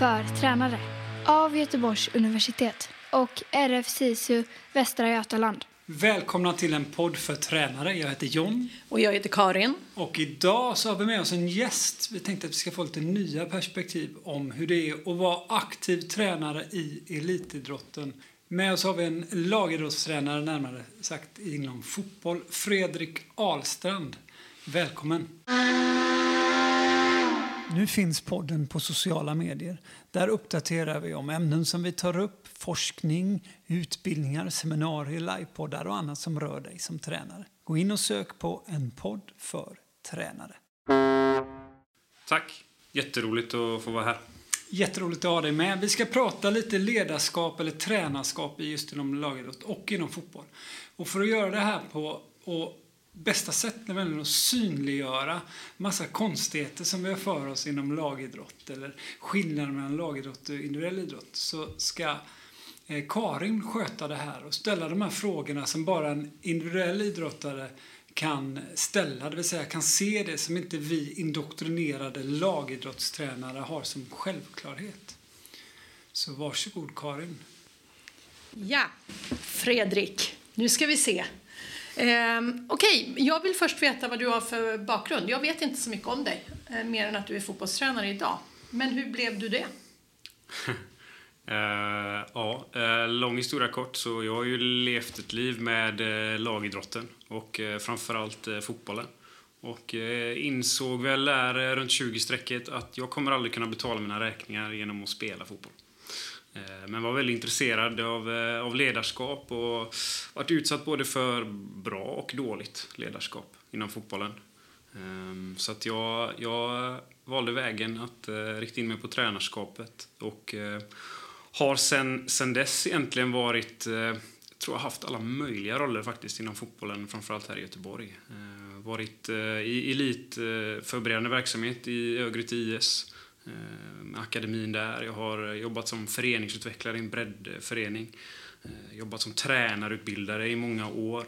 för tränare av Göteborgs universitet och RF SISU Västra Götaland. Välkomna till en podd för tränare. Jag heter John. Och jag heter Karin. Och idag så har vi med oss en gäst. Vi tänkte att vi ska få lite nya perspektiv om hur det är att vara aktiv tränare i elitidrotten. Med oss har vi en lagidrottstränare, närmare sagt inom fotboll, Fredrik Ahlstrand. Välkommen! Nu finns podden på sociala medier. Där uppdaterar vi om ämnen som vi tar upp, forskning, utbildningar, seminarier, livepoddar och annat som rör dig som tränare. Gå in och sök på en podd för tränare. Tack! Jätteroligt att få vara här. Jätteroligt att ha dig med. Vi ska prata lite ledarskap eller tränarskap just inom lagidrott och inom fotboll. Och för att göra det här på och bästa sätt är väl att synliggöra massa konstigheter som vi har för oss inom lagidrott eller skillnaden mellan lagidrott och individuell idrott så ska eh, Karin sköta det här och ställa de här frågorna som bara en individuell idrottare kan ställa, det vill säga kan se det som inte vi indoktrinerade lagidrottstränare har som självklarhet. Så varsågod Karin. Ja, Fredrik. Nu ska vi se. Ehm, Okej, okay. jag vill först veta vad du har för bakgrund. Jag vet inte så mycket om dig, eh, mer än att du är fotbollstränare idag. Men hur blev du det? uh, ja, uh, lång historia kort. Så jag har ju levt ett liv med uh, lagidrotten och uh, framförallt uh, fotbollen. Och insåg väl där runt 20-strecket att jag kommer aldrig kunna betala mina räkningar genom att spela fotboll. Eh, men var väldigt intresserad av, eh, av ledarskap och varit utsatt både för bra och dåligt ledarskap inom fotbollen. Ehm, så att jag, jag valde vägen att eh, rikta in mig på tränarskapet och har sen, sen dess egentligen varit, tror jag haft alla möjliga roller faktiskt inom fotbollen, framförallt här i Göteborg. Varit i elitförberedande verksamhet i Örgryte IS Eh, med akademin där. Jag har jobbat som föreningsutvecklare i en breddförening. Eh, jobbat som tränarutbildare i många år.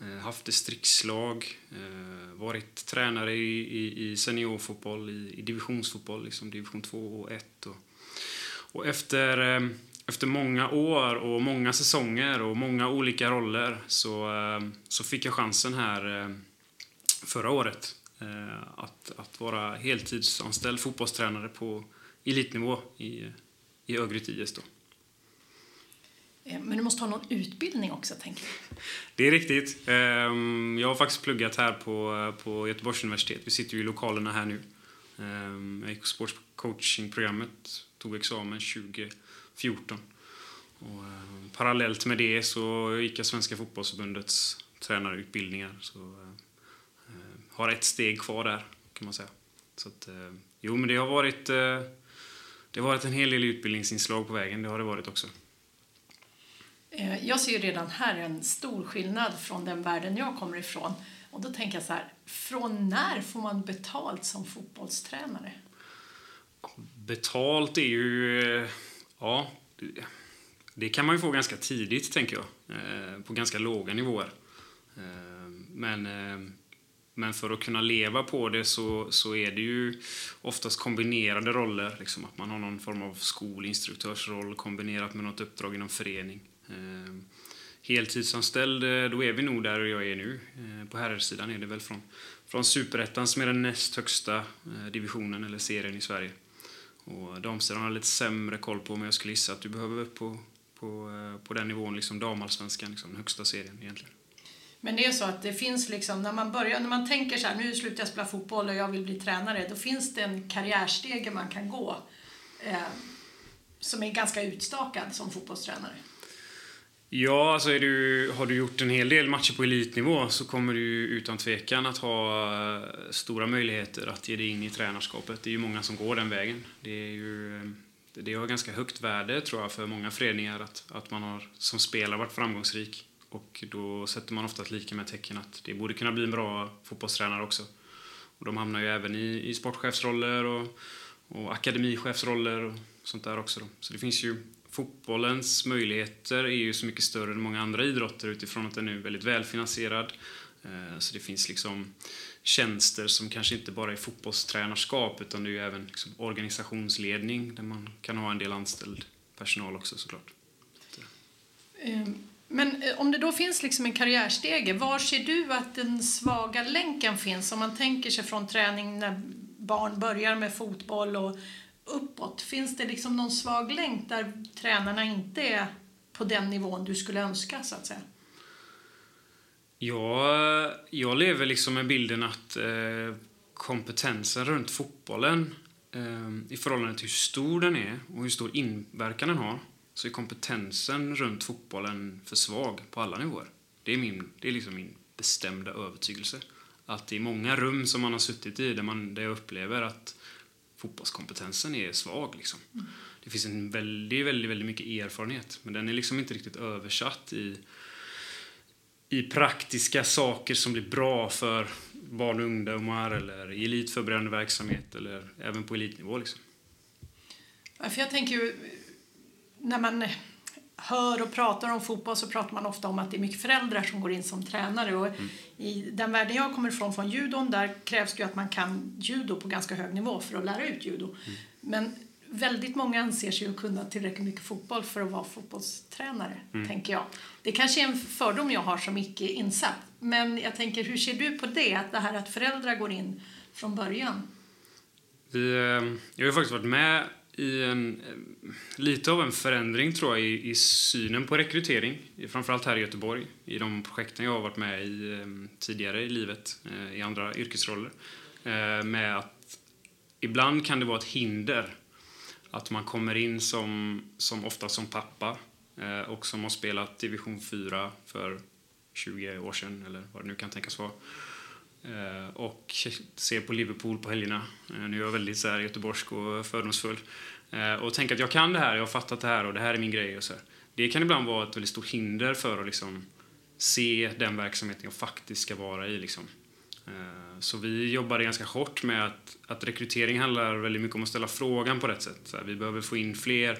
Eh, haft distriktslag. Varit tränare i, i, seniorfotboll, i, divisionsfotboll, liksom division 2 och 1. Och, och efter, efter många år och många säsonger och många olika roller så, så fick jag chansen här förra året att, att vara heltidsanställd fotbollstränare på elitnivå i, i Örgryte IS. Då. Eh, men du måste ha någon utbildning också, tänker jag. Det är riktigt. Ehm, jag har faktiskt pluggat här på, på Göteborgs universitet. Vi sitter ju i lokalerna här nu. Ehm, jag gick på sportscoachingprogrammet, tog examen 2014. Och ehm, parallellt med det så gick jag Svenska fotbollsförbundets tränarutbildningar. Så har ett steg kvar där, kan man säga. Så att, eh, jo, men det har varit eh, det har varit en hel del utbildningsinslag på vägen, det har det varit också. Eh, jag ser ju redan här en stor skillnad från den världen jag kommer ifrån. Och då tänker jag så här, från när får man betalt som fotbollstränare? Betalt är ju, ja, det kan man ju få ganska tidigt tänker jag. På ganska låga nivåer. Men men för att kunna leva på det så, så är det ju oftast kombinerade roller. Liksom att man har någon form av skolinstruktörsroll kombinerat med något uppdrag inom förening. Ehm, eh, heltidsanställd, då är vi nog där jag är nu. Eh, på herrsidan är det väl från, från superettan som är den näst högsta eh, divisionen eller serien i Sverige. Och damsidan har lite sämre koll på, men jag skulle gissa att du behöver upp på, på, eh, på den nivån, liksom damallsvenskan, liksom, den högsta serien egentligen. Men det är så att det finns liksom, när man börjar, när man tänker så här, nu slutar jag spela fotboll och jag vill bli tränare, då finns det en karriärstege man kan gå eh, som är ganska utstakad som fotbollstränare. Ja, alltså du, har du gjort en hel del matcher på elitnivå så kommer du utan tvekan att ha eh, stora möjligheter att ge dig in i tränarskapet. Det är ju många som går den vägen. Det är ju eh, det har ganska högt värde tror jag för många föreningar att, att man har som spelare varit framgångsrik. Och då sätter man ofta ett lika med tecken att det borde kunna bli en bra fotbollstränare också. Och de hamnar ju även i, i sportchefsroller och, och akademichefsroller och sånt där också. Då. Så det finns ju fotbollens möjligheter är ju så mycket större än många andra idrotter utifrån att den är väldigt välfinansierad. Eh, så det finns liksom tjänster som kanske inte bara är fotbollstränarskap utan det är ju även liksom organisationsledning där man kan ha en del anställd personal också såklart. Ehm, men eh, om det då finns liksom en karriärstege, var ser du att den svaga länken finns? Om man tänker sig från träning när barn börjar med fotboll och uppåt. Finns det liksom någon svag länk där tränarna inte är på den nivån du skulle önska så att säga? Jag, jag lever liksom med bilden att eh, kompetensen runt fotbollen eh, i förhållande till hur stor den är och hur stor inverkan den har så är kompetensen runt fotbollen för svag på alla nivåer. Det är, min, det är liksom min bestämda övertygelse. Att är många rum som man har suttit i där, man, där jag upplever att fotbollskompetensen är svag. Liksom. Mm. Det finns en väldigt, väldigt, väldigt mycket erfarenhet men den är liksom inte riktigt översatt i, i praktiska saker som blir bra för barn och ungdomar eller i elitförberedande verksamhet eller även på elitnivå. Liksom. för jag tänker ju, när man hör och pratar om fotboll så pratar man ofta om att det är mycket föräldrar som går in som tränare. Och mm. I den världen jag kommer ifrån, från judon, där krävs det ju att man kan judo på ganska hög nivå för att lära ut judo. Mm. Men väldigt många anser sig ju kunna tillräckligt mycket fotboll för att vara fotbollstränare, mm. tänker jag. Det kanske är en fördom jag har som icke insatt. Men jag tänker, hur ser du på det? Att det här att föräldrar går in från början? Vi, eh, jag har faktiskt varit med i en, lite av en förändring tror jag i, i synen på rekrytering, framförallt här i Göteborg, i de projekten jag har varit med i tidigare i livet, eh, i andra yrkesroller, eh, med att ibland kan det vara ett hinder att man kommer in som, som ofta som pappa eh, och som har spelat division 4 för 20 år sedan eller vad det nu kan tänkas vara. Eh, och ser på Liverpool på helgerna. Eh, nu är jag väldigt så här göteborgsk och fördomsfull. Eh, och tänker att jag kan det här, jag har fattat det här och det här är min grej. Och så. Det kan ibland vara ett väldigt stort hinder för att liksom se den verksamheten jag faktiskt ska vara i. Liksom. Så vi jobbade ganska hårt med att, att rekrytering handlar väldigt mycket om att ställa frågan på rätt sätt. Så vi behöver få in fler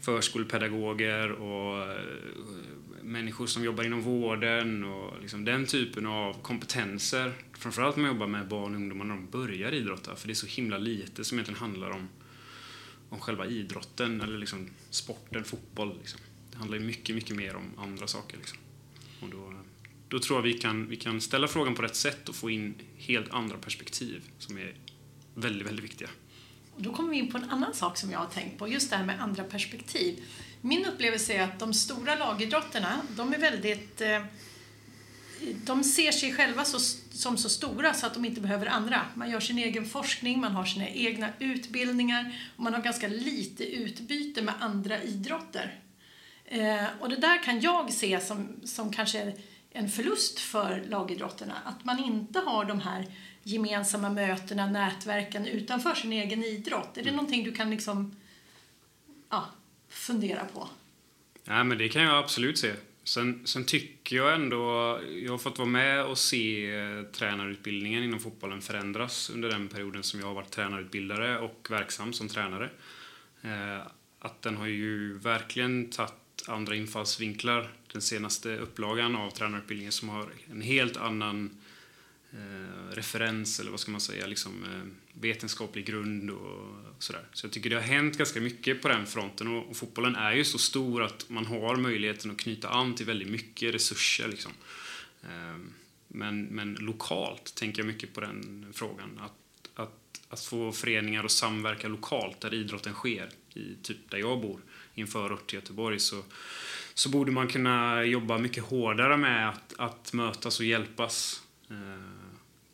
förskolepedagoger och människor som jobbar inom vården och liksom den typen av kompetenser. Framförallt när man jobbar med barn och ungdomar när de börjar idrotta, för det är så himla lite som egentligen handlar om om själva idrotten eller liksom sporten, fotboll. Liksom. Det handlar ju mycket, mycket mer om andra saker. Liksom. Och då, då tror jag vi kan, vi kan ställa frågan på rätt sätt och få in helt andra perspektiv som är väldigt, väldigt viktiga. Och då kommer vi in på en annan sak som jag har tänkt på, just det här med andra perspektiv. Min upplevelse är att de stora lagidrotterna, de är väldigt eh, de ser sig själva så, som så stora så att de inte behöver andra. Man gör sin egen forskning, man har sina egna utbildningar och man har ganska lite utbyte med andra idrotter. Eh, och det där kan jag se som, som kanske en förlust för lagidrotterna. Att man inte har de här gemensamma mötena, nätverken utanför sin egen idrott. Är det mm. någonting du kan liksom, ja, fundera på? Ja, men det kan jag absolut se. Sen, sen, tycker jag ändå, jag har fått vara med och se eh, tränarutbildningen inom fotbollen förändras under den perioden som jag har varit tränarutbildare och verksam som tränare. Eh, att den har ju verkligen tagit andra infallsvinklar. Den senaste upplagan av tränarutbildningen som har en helt annan eh, referens, eller vad ska man säga, liksom, eh, vetenskaplig grund och sådär. Så jag tycker det har hänt ganska mycket på den fronten och, och, fotbollen är ju så stor att man har möjligheten att knyta an till väldigt mycket resurser. Liksom. Ehm, men, men lokalt tänker jag mycket på den frågan. Att, att, att få föreningar att samverka lokalt där idrotten sker, i typ där jag bor, i en förort till Göteborg, så, så borde man kunna jobba mycket hårdare med att, att mötas och hjälpas eh,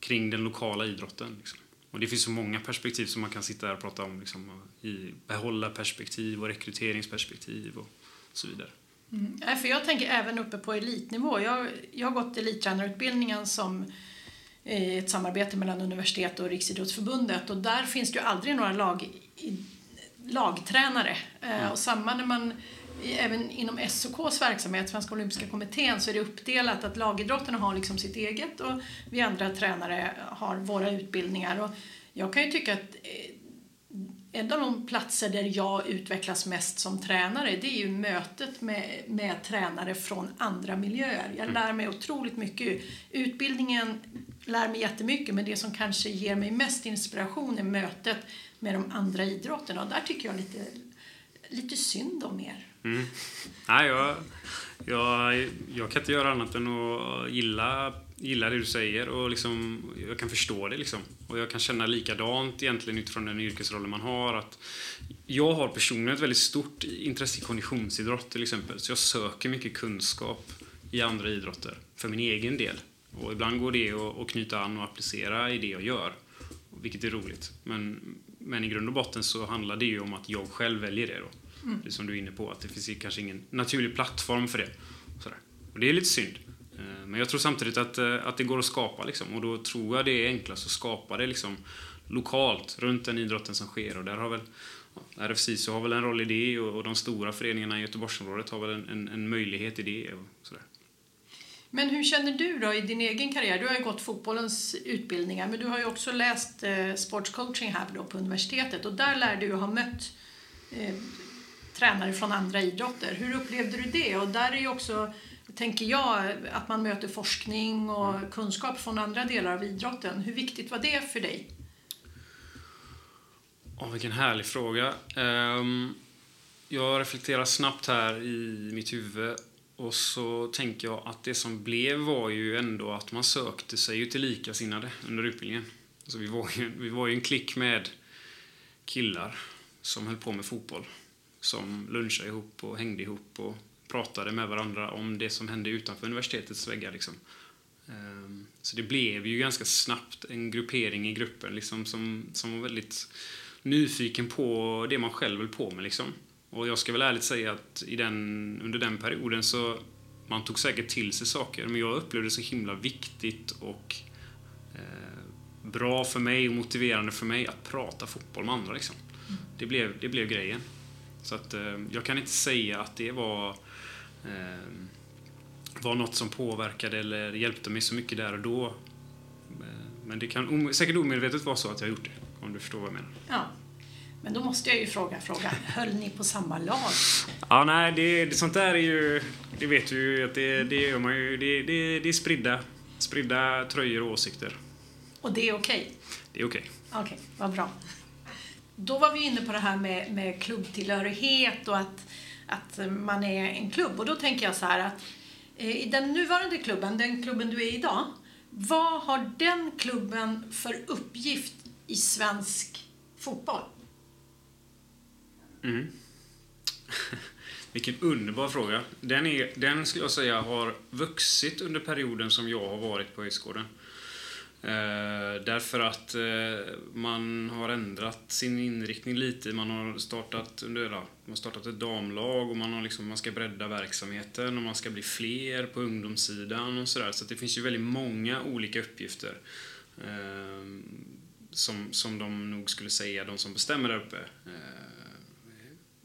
kring den lokala idrotten. Liksom. Och det finns så många perspektiv som man kan sitta här och prata om. Liksom, i behålla perspektiv och rekryteringsperspektiv och så vidare. Mm. För jag tänker även uppe på elitnivå. Jag, jag har gått elittränarutbildningen som ett samarbete mellan universitet och Riksidrottsförbundet och där finns det ju aldrig några lag, lagtränare. Mm. Och samma när man även inom SOKs verksamhet, Svenska Olympiska Kommittén, så är det uppdelat att lagidrotterna har liksom sitt eget och vi andra tränare har våra utbildningar. Och jag kan ju tycka att eh, en av de platser där jag utvecklas mest som tränare det är ju mötet med, med tränare från andra miljöer. Jag lär mig otroligt mycket. Utbildningen lär mig jättemycket men det som kanske ger mig mest inspiration är mötet med de andra idrotterna och där tycker jag lite, lite synd om er. Mm. Nej, jag, jag, jag kan inte göra annat än att gilla, gilla det du säger och liksom, jag kan förstå det. Liksom. Och jag kan känna likadant egentligen utifrån den yrkesrollen man har. Att jag har personligen ett väldigt stort intresse i konditionsidrott till exempel. Så jag söker mycket kunskap i andra idrotter för min egen del. Och ibland går det att knyta an och applicera i det jag gör. Vilket är roligt. Men, men i grund och botten så handlar det ju om att jag själv väljer det då. Mm. Det som du är inne på, att det finns kanske ingen naturlig plattform för det. Sådär. Och det är lite synd. Eh, men jag tror samtidigt att, eh, att det går att skapa liksom. Och då tror jag det är enklast att skapa det liksom lokalt runt den idrotten som sker. Och där har väl RFC har väl en roll i det och, och de stora föreningarna i Göteborgsområdet har väl en, en, en möjlighet i det. Och sådär. Men hur känner du då i din egen karriär? Du har ju gått fotbollens utbildningar men du har ju också läst eh, sportscoaching här då på universitetet och där lär du ha mött eh, tränare från andra idrotter. Hur upplevde du det? Och där är ju också, tänker jag, att man möter forskning och kunskap från andra delar av idrotten. Hur viktigt var det för dig? Oh, vilken härlig fråga. Um, jag reflekterar snabbt här i mitt huvud och så tänker jag att det som blev var ju ändå att man sökte sig ju till likasinnade under utbildningen. Alltså vi, var ju, vi var ju en klick med killar som höll på med fotboll som lunchade ihop och hängde ihop och pratade med varandra om det som hände utanför universitetets väggar. Liksom. Ehm, så det blev ju ganska snabbt en gruppering i gruppen liksom, som, som var väldigt nyfiken på det man själv höll på med. Liksom. Och jag ska väl ärligt säga att i den, under den perioden så man tog säkert till sig saker, men jag upplevde det så himla viktigt och eh, bra för mig och motiverande för mig att prata fotboll med andra. Liksom. Mm. Det, blev, det blev grejen. Så att, eh, jag kan inte säga att det var, eh, var något som påverkade eller hjälpte mig så mycket där och då. Eh, men det kan säkert omedvetet vara så att jag gjort det, om du förstår vad jag menar. Ja. Men då måste jag ju fråga frågan, höll ni på samma lag? Ja, nej, det, det, sånt där är ju, det vet du ju att det, det gör man ju, det, det, det är spridda, spridda tröjor och åsikter. Och det är okej? Okay? Det är okej. Okay. Okej, okay, vad bra. Då var vi inne på det här med, med klubbtillhörighet och att, att man är en klubb. Och då tänker jag så här att eh, i den nuvarande klubben, den klubben du är idag, vad har den klubben för uppgift i svensk fotboll? Mm. Vilken underbar fråga. Den, är, den skulle jag säga har vuxit under perioden som jag har varit på Högsgården. Eh, därför att eh, man har ändrat sin inriktning lite. Man har startat, under, ja, man har startat ett damlag och man, har liksom, man ska bredda verksamheten och man ska bli fler på ungdomssidan och sådär. Så det finns ju väldigt många olika uppgifter. Eh, som, som de nog skulle säga, de som bestämmer där uppe. Eh,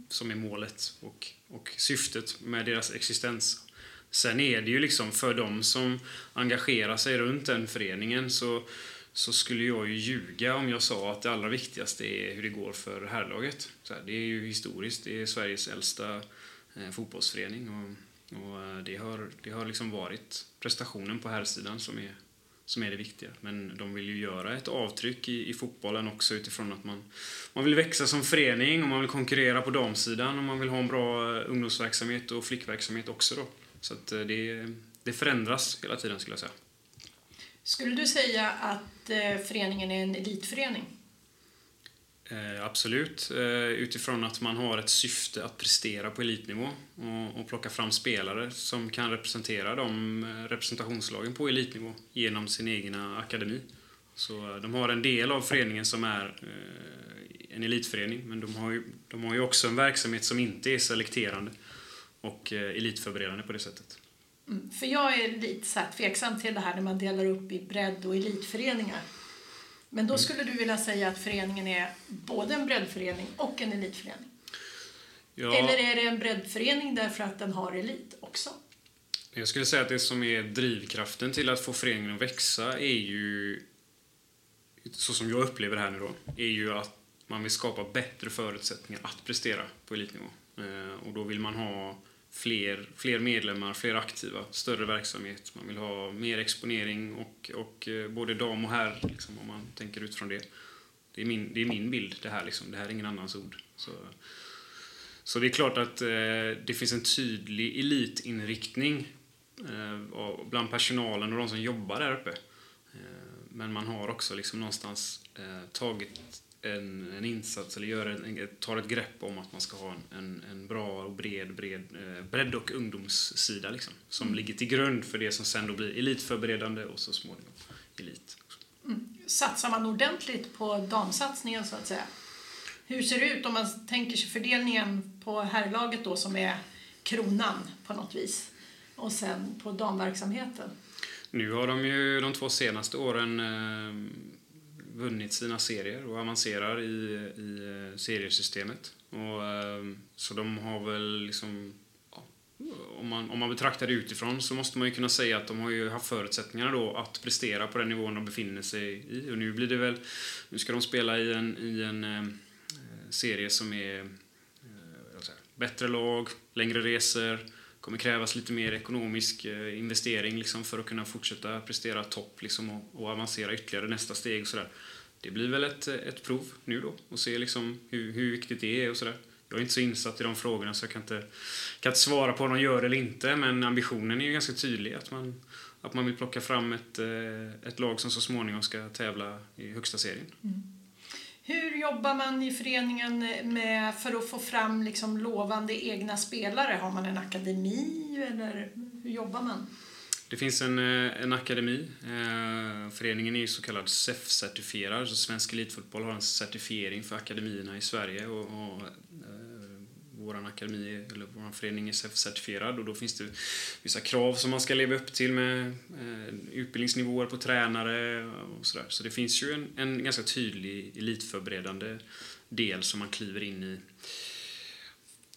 som är målet och, och syftet med deras existens. Sen är det ju liksom för de som engagerar sig runt den föreningen så, så skulle jag ju ljuga om jag sa att det allra viktigaste är hur det går för herrlaget. det är ju historiskt, det är Sveriges äldsta eh, fotbollsförening och, och eh, det har, det har liksom varit prestationen på herrsidan som är, som är det viktiga. Men de vill ju göra ett avtryck i, i fotbollen också utifrån att man, man vill växa som förening och man vill konkurrera på damsidan och man vill ha en bra eh, ungdomsverksamhet och flickverksamhet också då. Så att eh, det, det förändras hela tiden skulle jag säga. Skulle du säga att eh, föreningen är en elitförening? Eh, absolut, eh, utifrån att man har ett syfte att prestera på elitnivå och, och plocka fram spelare som kan representera de eh, representationslagen på elitnivå genom sin egna akademi. Så eh, de har en del av föreningen som är en elitförening men de har, ju, de har ju också en verksamhet som inte är selekterande och eh, elitförberedande på det sättet. Mm, för jag är lite så här tveksam till det här när man delar upp i bredd och elitföreningar. Men då mm. skulle du vilja säga att föreningen är både en breddförening och en elitförening? Ja. Eller är det en breddförening därför att den har elit också? Jag skulle säga att det som är drivkraften till att få föreningen att växa är ju, så som jag upplever det här nu då, är ju att man vill skapa bättre förutsättningar att prestera på elitnivå. Eh, och då vill man ha fler, fler medlemmar, fler aktiva, större verksamhet. Man vill ha mer exponering och, och eh, både dam och herr, liksom, om man tänker utifrån det. Det är min, det är min bild, det här. Liksom. Det här är ingen annans ord. Så, så det är klart att eh, det finns en tydlig elitinriktning eh, bland personalen och de som jobbar där uppe. Eh, men man har också liksom någonstans eh, tagit en, en insats eller gör en, tar ett grepp om att man ska ha en, en, bra och bred, bred eh, bredd och ungdomssida liksom, som mm. ligger till grund för det som sen då blir elitförberedande och så småningom elit. Mm. Satsar man ordentligt på damsatsningen så att säga? Hur ser det ut om man tänker sig fördelningen på herrlaget då som är kronan på något vis och sen på damverksamheten? Nu har de ju de två senaste åren eh, vunnit sina serier och avancerar i, i eh, seriesystemet. Och, ehm, så de har väl liksom... Ja, om, man, om man betraktar det utifrån så måste man ju kunna säga att de har ju haft förutsättningarna då att prestera på den nivån de befinner sig i. Och nu blir det väl... Nu ska de spela i en, i en eh, serie som är eh, säga, bättre lag, längre resor, kommer krävas lite mer ekonomisk eh, investering liksom, för att kunna fortsätta prestera topp liksom, och, och avancera ytterligare nästa steg. Och sådär. Det blir väl ett, ett prov nu då och se liksom hur, hur viktigt det är och sådär. Jag är inte så insatt i de frågorna så jag kan inte, kan inte svara på om de gör eller inte men ambitionen är ju ganska tydlig att man, att man vill plocka fram ett, eh, ett lag som så småningom ska tävla i högsta serien. Mm. Hur jobbar man i föreningen med, för att få fram liksom lovande egna spelare? Har man en akademi eller hur jobbar man? Det finns en, eh, en akademi. Eh, föreningen är ju så kallad SEF-certifierad, så Svensk Elitfotboll har en certifiering för akademierna i Sverige. Och, och vår akademi eller vår förening är certifierad och då finns det vissa krav som man ska leva upp till med eh, utbildningsnivåer på tränare och sådär. Så det finns ju en, en ganska tydlig elitförberedande del som man kliver in i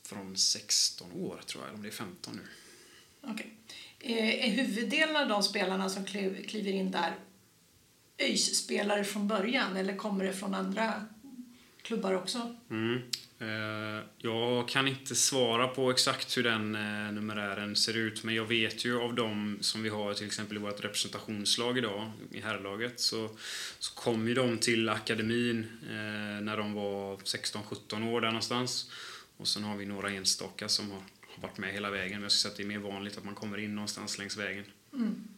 från 16 år tror jag, om det är 15 nu. Okej. Okay. Är huvuddelen av de spelarna som kliver in där ÖIS-spelare från början eller kommer det från andra klubbar också? Mm. Eh, jag kan inte svara på exakt hur den eh, numerären ser ut, men jag vet ju av dem som vi har till exempel i vårt representationslag idag, i herrlaget, så, så kom ju de till akademin eh, när de var 16-17 år där någonstans. Och sen har vi några enstaka som har, har varit med hela vägen, men jag skulle säga att det är mer vanligt att man kommer in någonstans längs vägen. Mm.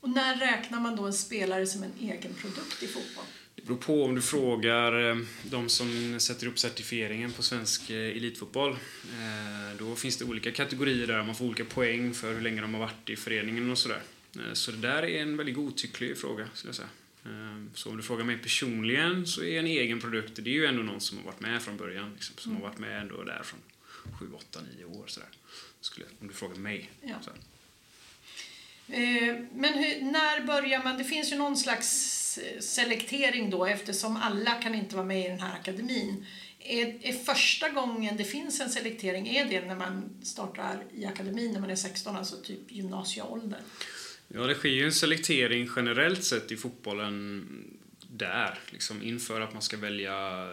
Och när räknar man då en spelare som en egen produkt i fotboll? Det beror på om du frågar eh, de som sätter upp certifieringen på svensk eh, elitfotboll. Eh, då finns det olika kategorier där man får olika poäng för hur länge de har varit i föreningen och sådär. Så det där är en väldigt godtycklig fråga, skulle jag säga. Så om du frågar mig personligen så är en egen produkt, det är ju ändå någon som har varit med från början. Liksom, som mm. har varit med ändå där från 7, 8, 9 år. Sådär. Skulle, om du frågar mig. Ja. Men hur, när börjar man? Det finns ju någon slags selektering då eftersom alla kan inte vara med i den här akademin. Är, är första gången det finns en selektering, är det när man startar i akademin när man är 16, alltså typ gymnasieålder? Ja, det sker ju en selektering generellt sett i fotbollen där, liksom inför att man ska välja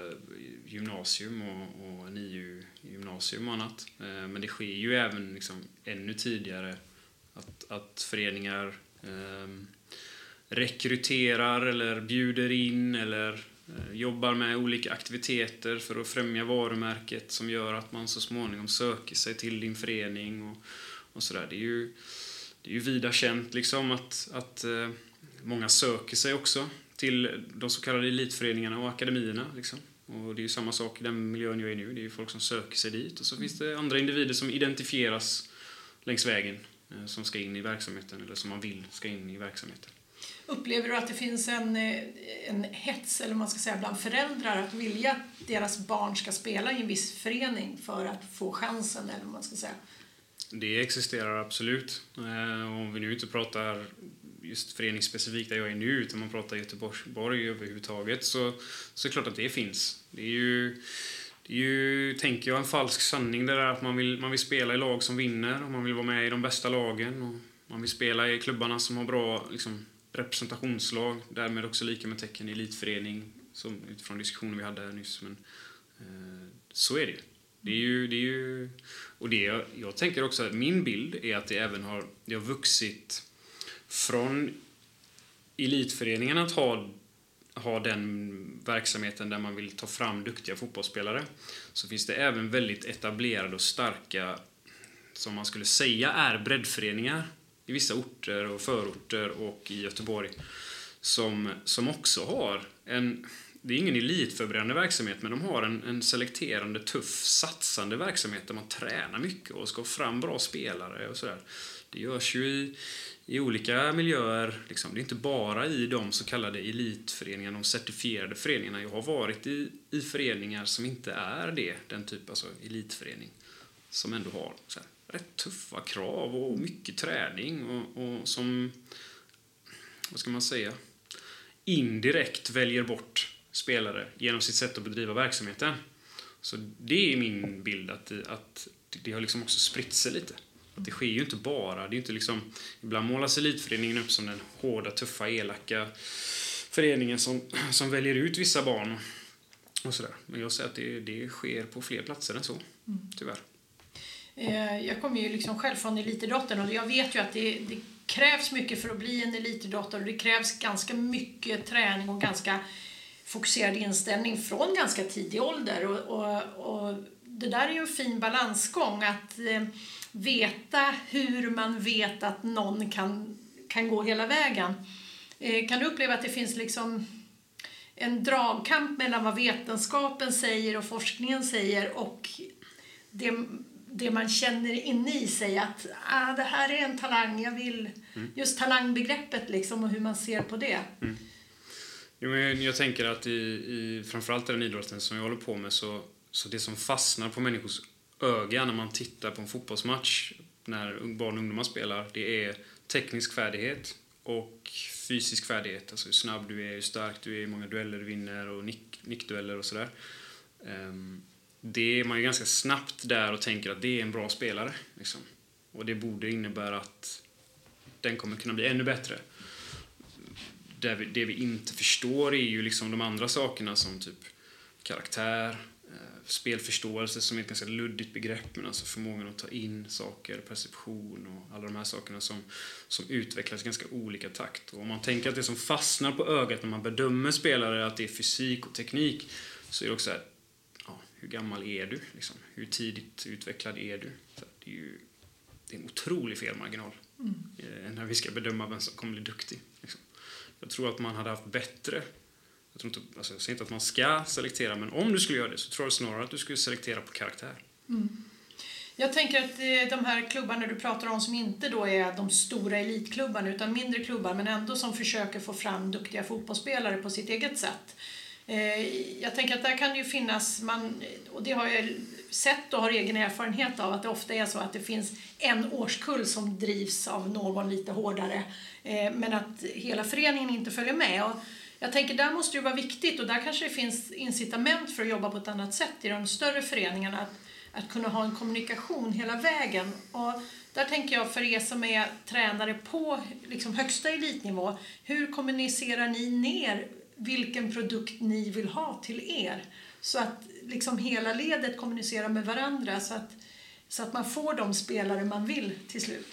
gymnasium och, och NIU-gymnasium och annat. Eh, men det sker ju även liksom ännu tidigare att, att föreningar eh, rekryterar eller bjuder in eller eh, jobbar med olika aktiviteter för att främja varumärket som gör att man så småningom söker sig till din förening och, och sådär. Det är ju, det är ju vida känt liksom att, att eh, många söker sig också till de så kallade elitföreningarna och akademierna. Liksom. Och det är ju samma sak i den miljön jag är nu. Det är ju folk som söker sig dit och så finns det andra individer som identifieras längs vägen eh, som ska in i verksamheten eller som man vill ska in i verksamheten. Upplever du att det finns en, eh, en hets eller man ska säga, bland föräldrar att vilja att deras barn ska spela i en viss förening för att få chansen? Eller man ska säga? Det existerar absolut. Eh, om vi nu inte pratar just föreningsspecifikt där jag är nu, utan man pratar Göteborg överhuvudtaget, så, så är det klart att det finns. Det är ju, det är ju, tänker jag, en falsk sanning det där att man vill, man vill spela i lag som vinner och man vill vara med i de bästa lagen och man vill spela i klubbarna som har bra liksom, representationslag, därmed också lika med tecken elitförening som, utifrån diskussionen vi hade här nyss. Men eh, så är det ju. Det är ju, det är ju och det, jag, jag tänker också att min bild är att det även har, det har vuxit från elitföreningen att ha, ha den verksamheten där man vill ta fram duktiga fotbollsspelare så finns det även väldigt etablerade och starka, som man skulle säga är breddföreningar i vissa orter och förorter och i Göteborg som, som också har en det är ingen elitförberedande verksamhet, men de har en, en selekterande, tuff, satsande verksamhet där man tränar mycket och ska få fram bra spelare och sådär. Det görs ju i, i olika miljöer. Liksom. Det är inte bara i de så kallade elitföreningarna, de certifierade föreningarna. Jag har varit i, i föreningar som inte är det, den typ, alltså elitförening, som ändå har så här, rätt tuffa krav och mycket träning och, och som, vad ska man säga, indirekt väljer bort spelare genom sitt sätt att bedriva verksamheten. Så det är min bild, att, att det har liksom också spritt sig lite. Att det sker ju inte bara, det är inte liksom, ibland målas elitföreningen upp som den hårda, tuffa, elaka föreningen som, som väljer ut vissa barn och sådär. Men jag säger att det, det sker på fler platser än så, mm. tyvärr. Eh, jag kommer ju liksom själv från elitidrotten och jag vet ju att det, det krävs mycket för att bli en elitidrottare och det krävs ganska mycket träning och ganska fokuserad inställning från ganska tidig ålder. Och, och, och det där är ju en fin balansgång, att eh, veta hur man vet att någon kan, kan gå hela vägen. Eh, kan du uppleva att det finns liksom en dragkamp mellan vad vetenskapen säger och forskningen säger och det, det man känner inne i sig att ah, det här är en talang, jag vill... Mm. Just talangbegreppet liksom och hur man ser på det. Mm. Jo, men jag tänker att i, i framförallt i den idrotten som jag håller på med så, så det som fastnar på människors öga när man tittar på en fotbollsmatch när barn och ungdomar spelar, det är teknisk färdighet och fysisk färdighet. Alltså hur snabb du är, hur stark du är, hur många dueller du vinner och nick, nickdueller och sådär. Um, det är man ju ganska snabbt där och tänker att det är en bra spelare. Liksom. Och det borde innebära att den kommer kunna bli ännu bättre det vi, det vi inte förstår är ju liksom de andra sakerna som typ karaktär, eh, spelförståelse som är ett ganska luddigt begrepp, men alltså förmågan att ta in saker, perception och alla de här sakerna som, som utvecklas i ganska olika takt. Och om man tänker att det som fastnar på ögat när man bedömer spelare, att det är fysik och teknik, så är det också här, hur gammal är du? Liksom? Hur tidigt utvecklad är du? Så det är ju det är en otrolig felmarginal mm. Eh, när vi ska bedöma vem som kommer bli duktig. Liksom. Jag tror att man hade haft bättre jag, tror inte, alltså jag säger inte att man ska selektera, men om du skulle göra det så tror jag snarare att du skulle selektera på karaktär. Mm. Jag tänker att eh, de här klubbarna du pratar om som inte då är de stora elitklubbarna utan mindre klubbar men ändå som försöker få fram duktiga fotbollsspelare på sitt eget sätt. Eh, jag tänker att där kan det ju finnas, man, och det har jag sett och har egen erfarenhet av, att det ofta är så att det finns en årskull som drivs av någon lite hårdare eh, men att hela föreningen inte följer med. Och jag tänker där måste det vara viktigt och där kanske det finns incitament för att jobba på ett annat sätt i de större föreningarna. Att, att kunna ha en kommunikation hela vägen. Och där tänker jag för er som är tränare på liksom högsta elitnivå, hur kommunicerar ni ner vilken produkt ni vill ha till er? Så att liksom hela ledet kommunicerar med varandra så att, så att man får de spelare man vill till slut.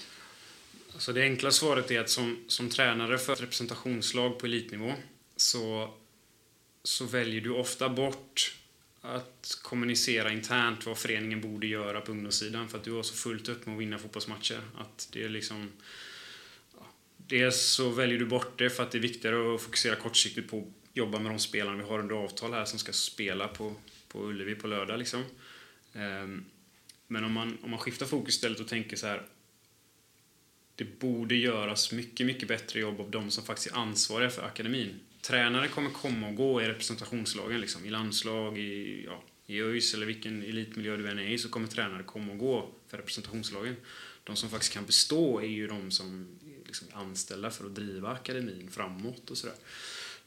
Alltså det enkla svaret är att som, som tränare för ett representationslag på elitnivå så, så väljer du ofta bort att kommunicera internt vad föreningen borde göra på ungdomssidan för att du har så fullt upp med att vinna fotbollsmatcher. Att det är liksom... Dels så väljer du bort det för att det är viktigare att fokusera kortsiktigt på jobba med de spelarna vi har under avtal här som ska spela på, på Ullevi på lördag. Liksom. Ehm, men om man, om man skiftar fokus istället och tänker så här det borde göras mycket, mycket bättre jobb av de som faktiskt är ansvariga för akademin. Tränare kommer komma och gå i representationslagen, liksom, i landslag, i, ja, i ÖIS eller vilken elitmiljö du än är i så kommer tränare komma och gå för representationslagen. De som faktiskt kan bestå är ju de som liksom, är anställda för att driva akademin framåt och sådär.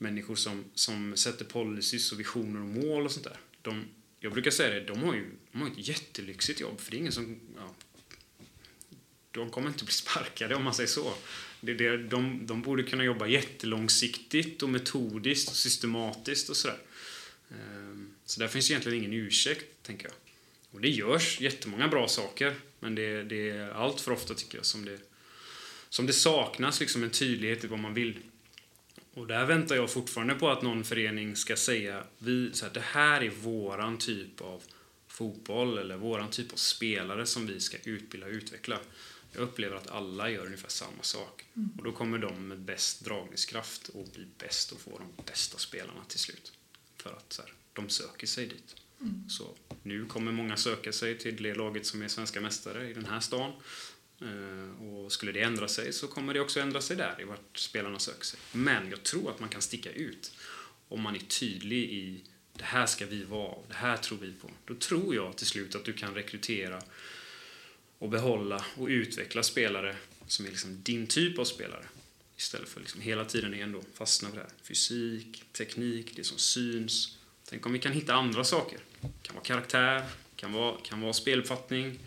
Människor som, som sätter policies och visioner och mål och sånt där. De, jag brukar säga det, de har ju de har ett jättelyxigt jobb för det är ingen som ja, de kommer inte bli sparkade om man säger så. Det, det, de, de borde kunna jobba jättelångsiktigt och metodiskt och systematiskt och sådär. Ehm, så där finns egentligen ingen ursäkt, tänker jag. Och det görs jättemånga bra saker, men det, det är allt för ofta, tycker jag, som det, som det saknas liksom en tydlighet i vad man vill. Och där väntar jag fortfarande på att någon förening ska säga vi, så här, det här är våran typ av fotboll eller våran typ av spelare som vi ska utbilda och utveckla. Jag upplever att alla gör ungefär samma sak. Mm. Och då kommer de med bäst dragningskraft och bli bäst och få de bästa spelarna till slut. För att så här, de söker sig dit. Mm. Så nu kommer många söka sig till det laget som är svenska mästare i den här stan. Eh, och skulle det ändra sig så kommer det också ändra sig där, i vart spelarna söker sig. Men jag tror att man kan sticka ut om man är tydlig i det här ska vi vara, det här tror vi på. Då tror jag till slut att du kan rekrytera och behålla och utveckla spelare som är liksom din typ av spelare. Istället för liksom hela tiden ändå fastna på det här. Fysik, teknik, det som syns. Tänk om vi kan hitta andra saker. Det kan vara karaktär, kan vara, kan vara speluppfattning.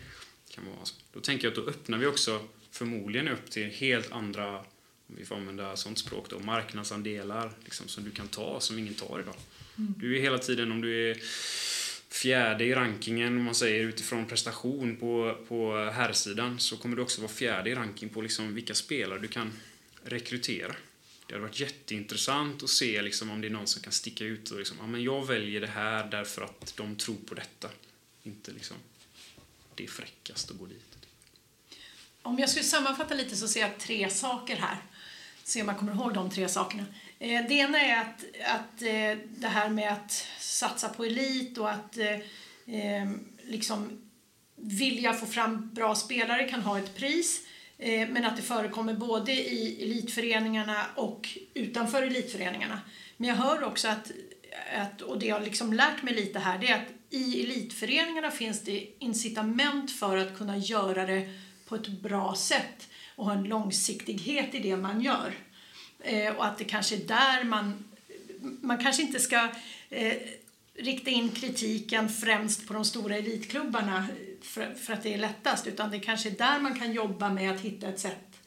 Kan vara, då tänker jag att då öppnar vi också förmodligen upp till helt andra, om vi får använda sånt språk då, marknadsandelar liksom, som du kan ta som ingen tar idag. Mm. Du är hela tiden, om du är fjärde i rankingen, om man säger utifrån prestation på, på herrsidan, så kommer du också vara fjärde i ranking på liksom vilka spelare du kan rekrytera. Det hade varit jätteintressant att se liksom om det är någon som kan sticka ut och liksom, ja, men jag väljer det här därför att de tror på detta. Inte liksom, det är fräckast att gå dit. Om jag skulle sammanfatta lite så ser jag tre saker här. Se om jag kommer ihåg de tre sakerna. Eh, det ena är att, att eh, det här med att satsa på elit och att eh, liksom vilja få fram bra spelare kan ha ett pris. Men att det förekommer både i elitföreningarna och utanför elitföreningarna. Men jag hör också att, att och det jag liksom lärt mig lite här, det är att i elitföreningarna finns det incitament för att kunna göra det på ett bra sätt och ha en långsiktighet i det man gör. Eh, och att det kanske är där man... Man kanske inte ska eh, rikta in kritiken främst på de stora elitklubbarna eh, för, för, att det är lättast utan det kanske är där man kan jobba med att hitta ett sätt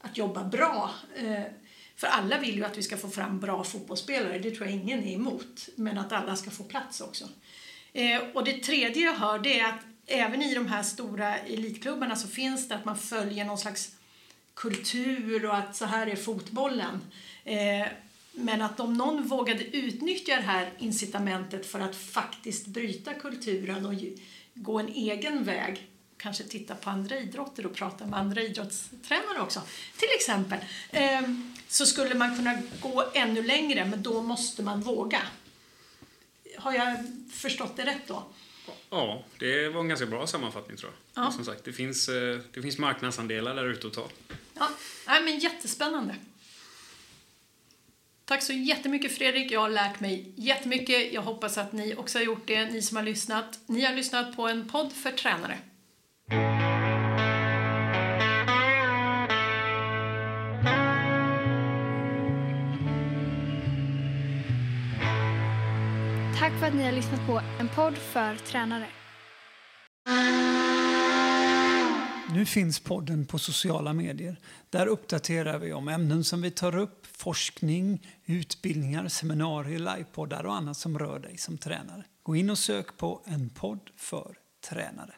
att jobba bra. Eh, för alla vill ju att vi ska få fram bra fotbollsspelare, det tror jag ingen är emot. Men att alla ska få plats också. Eh, och det tredje jag hör det är att även i de här stora elitklubbarna så finns det att man följer någon slags kultur och att så här är fotbollen. Eh, men att om någon vågade utnyttja det här incitamentet för att faktiskt bryta kulturen och gå en egen väg, kanske titta på andra idrotter och prata med andra idrottstränare också, till exempel, eh, så skulle man kunna gå ännu längre, men då måste man våga. Har jag förstått det rätt då? Ja, det var en ganska bra sammanfattning tror jag. Ja. Som sagt, det finns, eh, det finns marknadsandelar där ute att ta. Ja, Nej, men jättespännande. Tack så jättemycket Fredrik. Jag har lärt mig jättemycket. Jag hoppas att ni också har gjort det, ni som har lyssnat. Ni har lyssnat på en podd för tränare. För att ni har lyssnat på en podd för tränare. Nu finns podden på sociala medier. Där uppdaterar vi om ämnen som vi tar upp, forskning, utbildningar, seminarier, livepoddar och annat som rör dig som tränare. Gå in och sök på En podd för tränare.